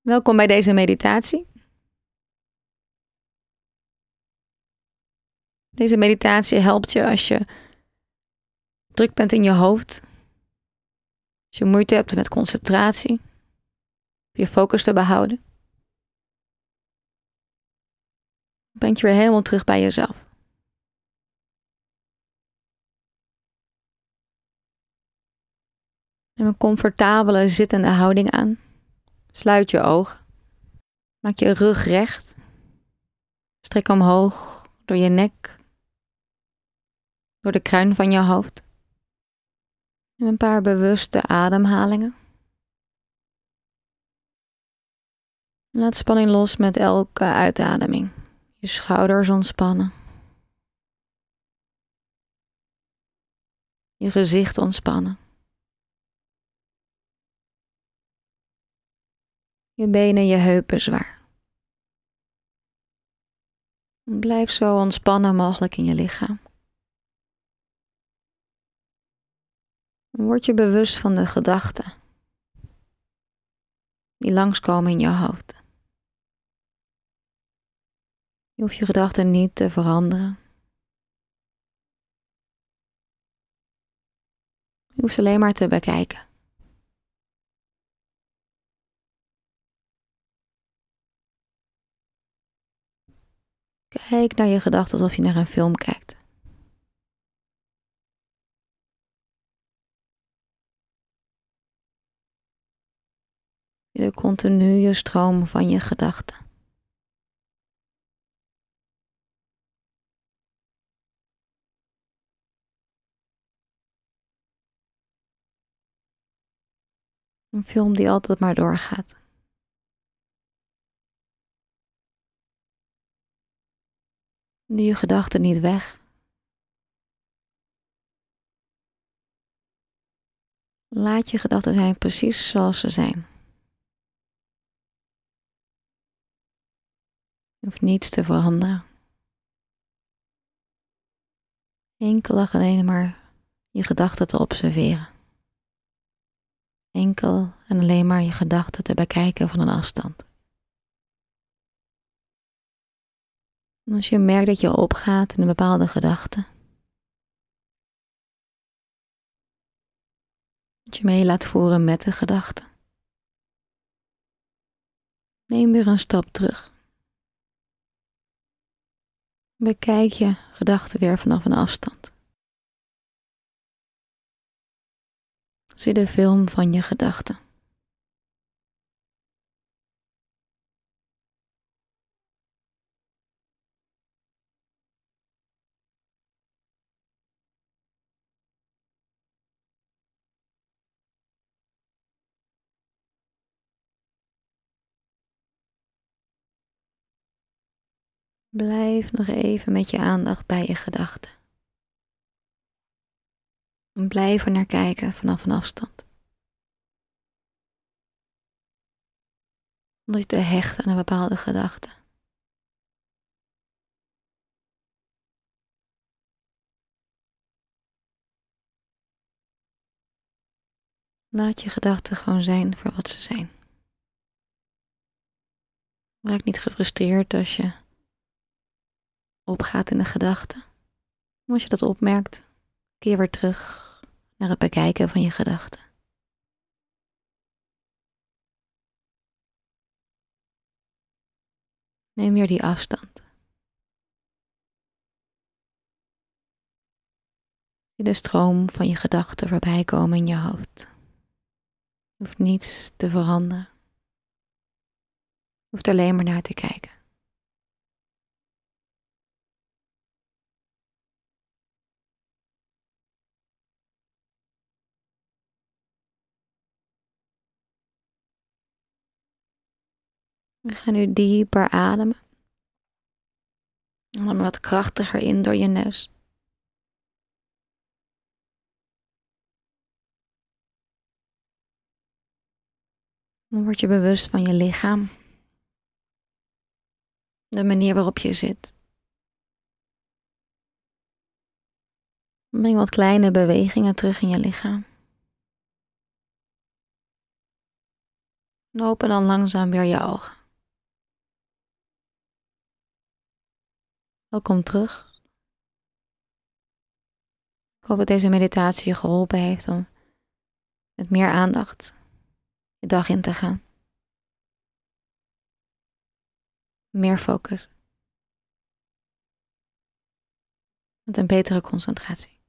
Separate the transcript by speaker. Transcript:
Speaker 1: Welkom bij deze meditatie. Deze meditatie helpt je als je druk bent in je hoofd, als je moeite hebt met concentratie, je focus te behouden. Brengt je weer helemaal terug bij jezelf. En een comfortabele zittende houding aan. Sluit je ogen. Maak je rug recht. Strek omhoog door je nek, door de kruin van je hoofd. En een paar bewuste ademhalingen. Laat spanning los met elke uitademing. Je schouders ontspannen. Je gezicht ontspannen. Je benen, je heupen zwaar. Blijf zo ontspannen mogelijk in je lichaam. Word je bewust van de gedachten die langskomen in je hoofd. Je hoeft je gedachten niet te veranderen. Je hoeft ze alleen maar te bekijken. Kijk naar je gedachten alsof je naar een film kijkt. De continue stroom van je gedachten. Een film die altijd maar doorgaat. Nu je gedachten niet weg. Laat je gedachten zijn precies zoals ze zijn. Je hoeft niets te veranderen. Enkel alleen maar je gedachten te observeren. Enkel en alleen maar je gedachten te bekijken van een afstand. Als je merkt dat je opgaat in een bepaalde gedachte, dat je mee laat voeren met de gedachte. Neem weer een stap terug. Bekijk je gedachten weer vanaf een afstand. Zie de film van je gedachten. Blijf nog even met je aandacht bij je gedachten. En blijf er naar kijken vanaf een afstand. Zonder je te hechten aan een bepaalde gedachte. Laat je gedachten gewoon zijn voor wat ze zijn. Raak niet gefrustreerd als je opgaat in de gedachten. Als je dat opmerkt, keer weer terug naar het bekijken van je gedachten. Neem weer die afstand. Zie de stroom van je gedachten voorbij komen in je hoofd. Je hoeft niets te veranderen. Hoeft alleen maar naar te kijken. We gaan nu dieper ademen. En dan wat krachtiger in door je neus. Dan word je bewust van je lichaam. De manier waarop je zit. Breng wat kleine bewegingen terug in je lichaam. En open dan langzaam weer je ogen. Welkom terug. Ik hoop dat deze meditatie je geholpen heeft om met meer aandacht je dag in te gaan. Meer focus. Met een betere concentratie.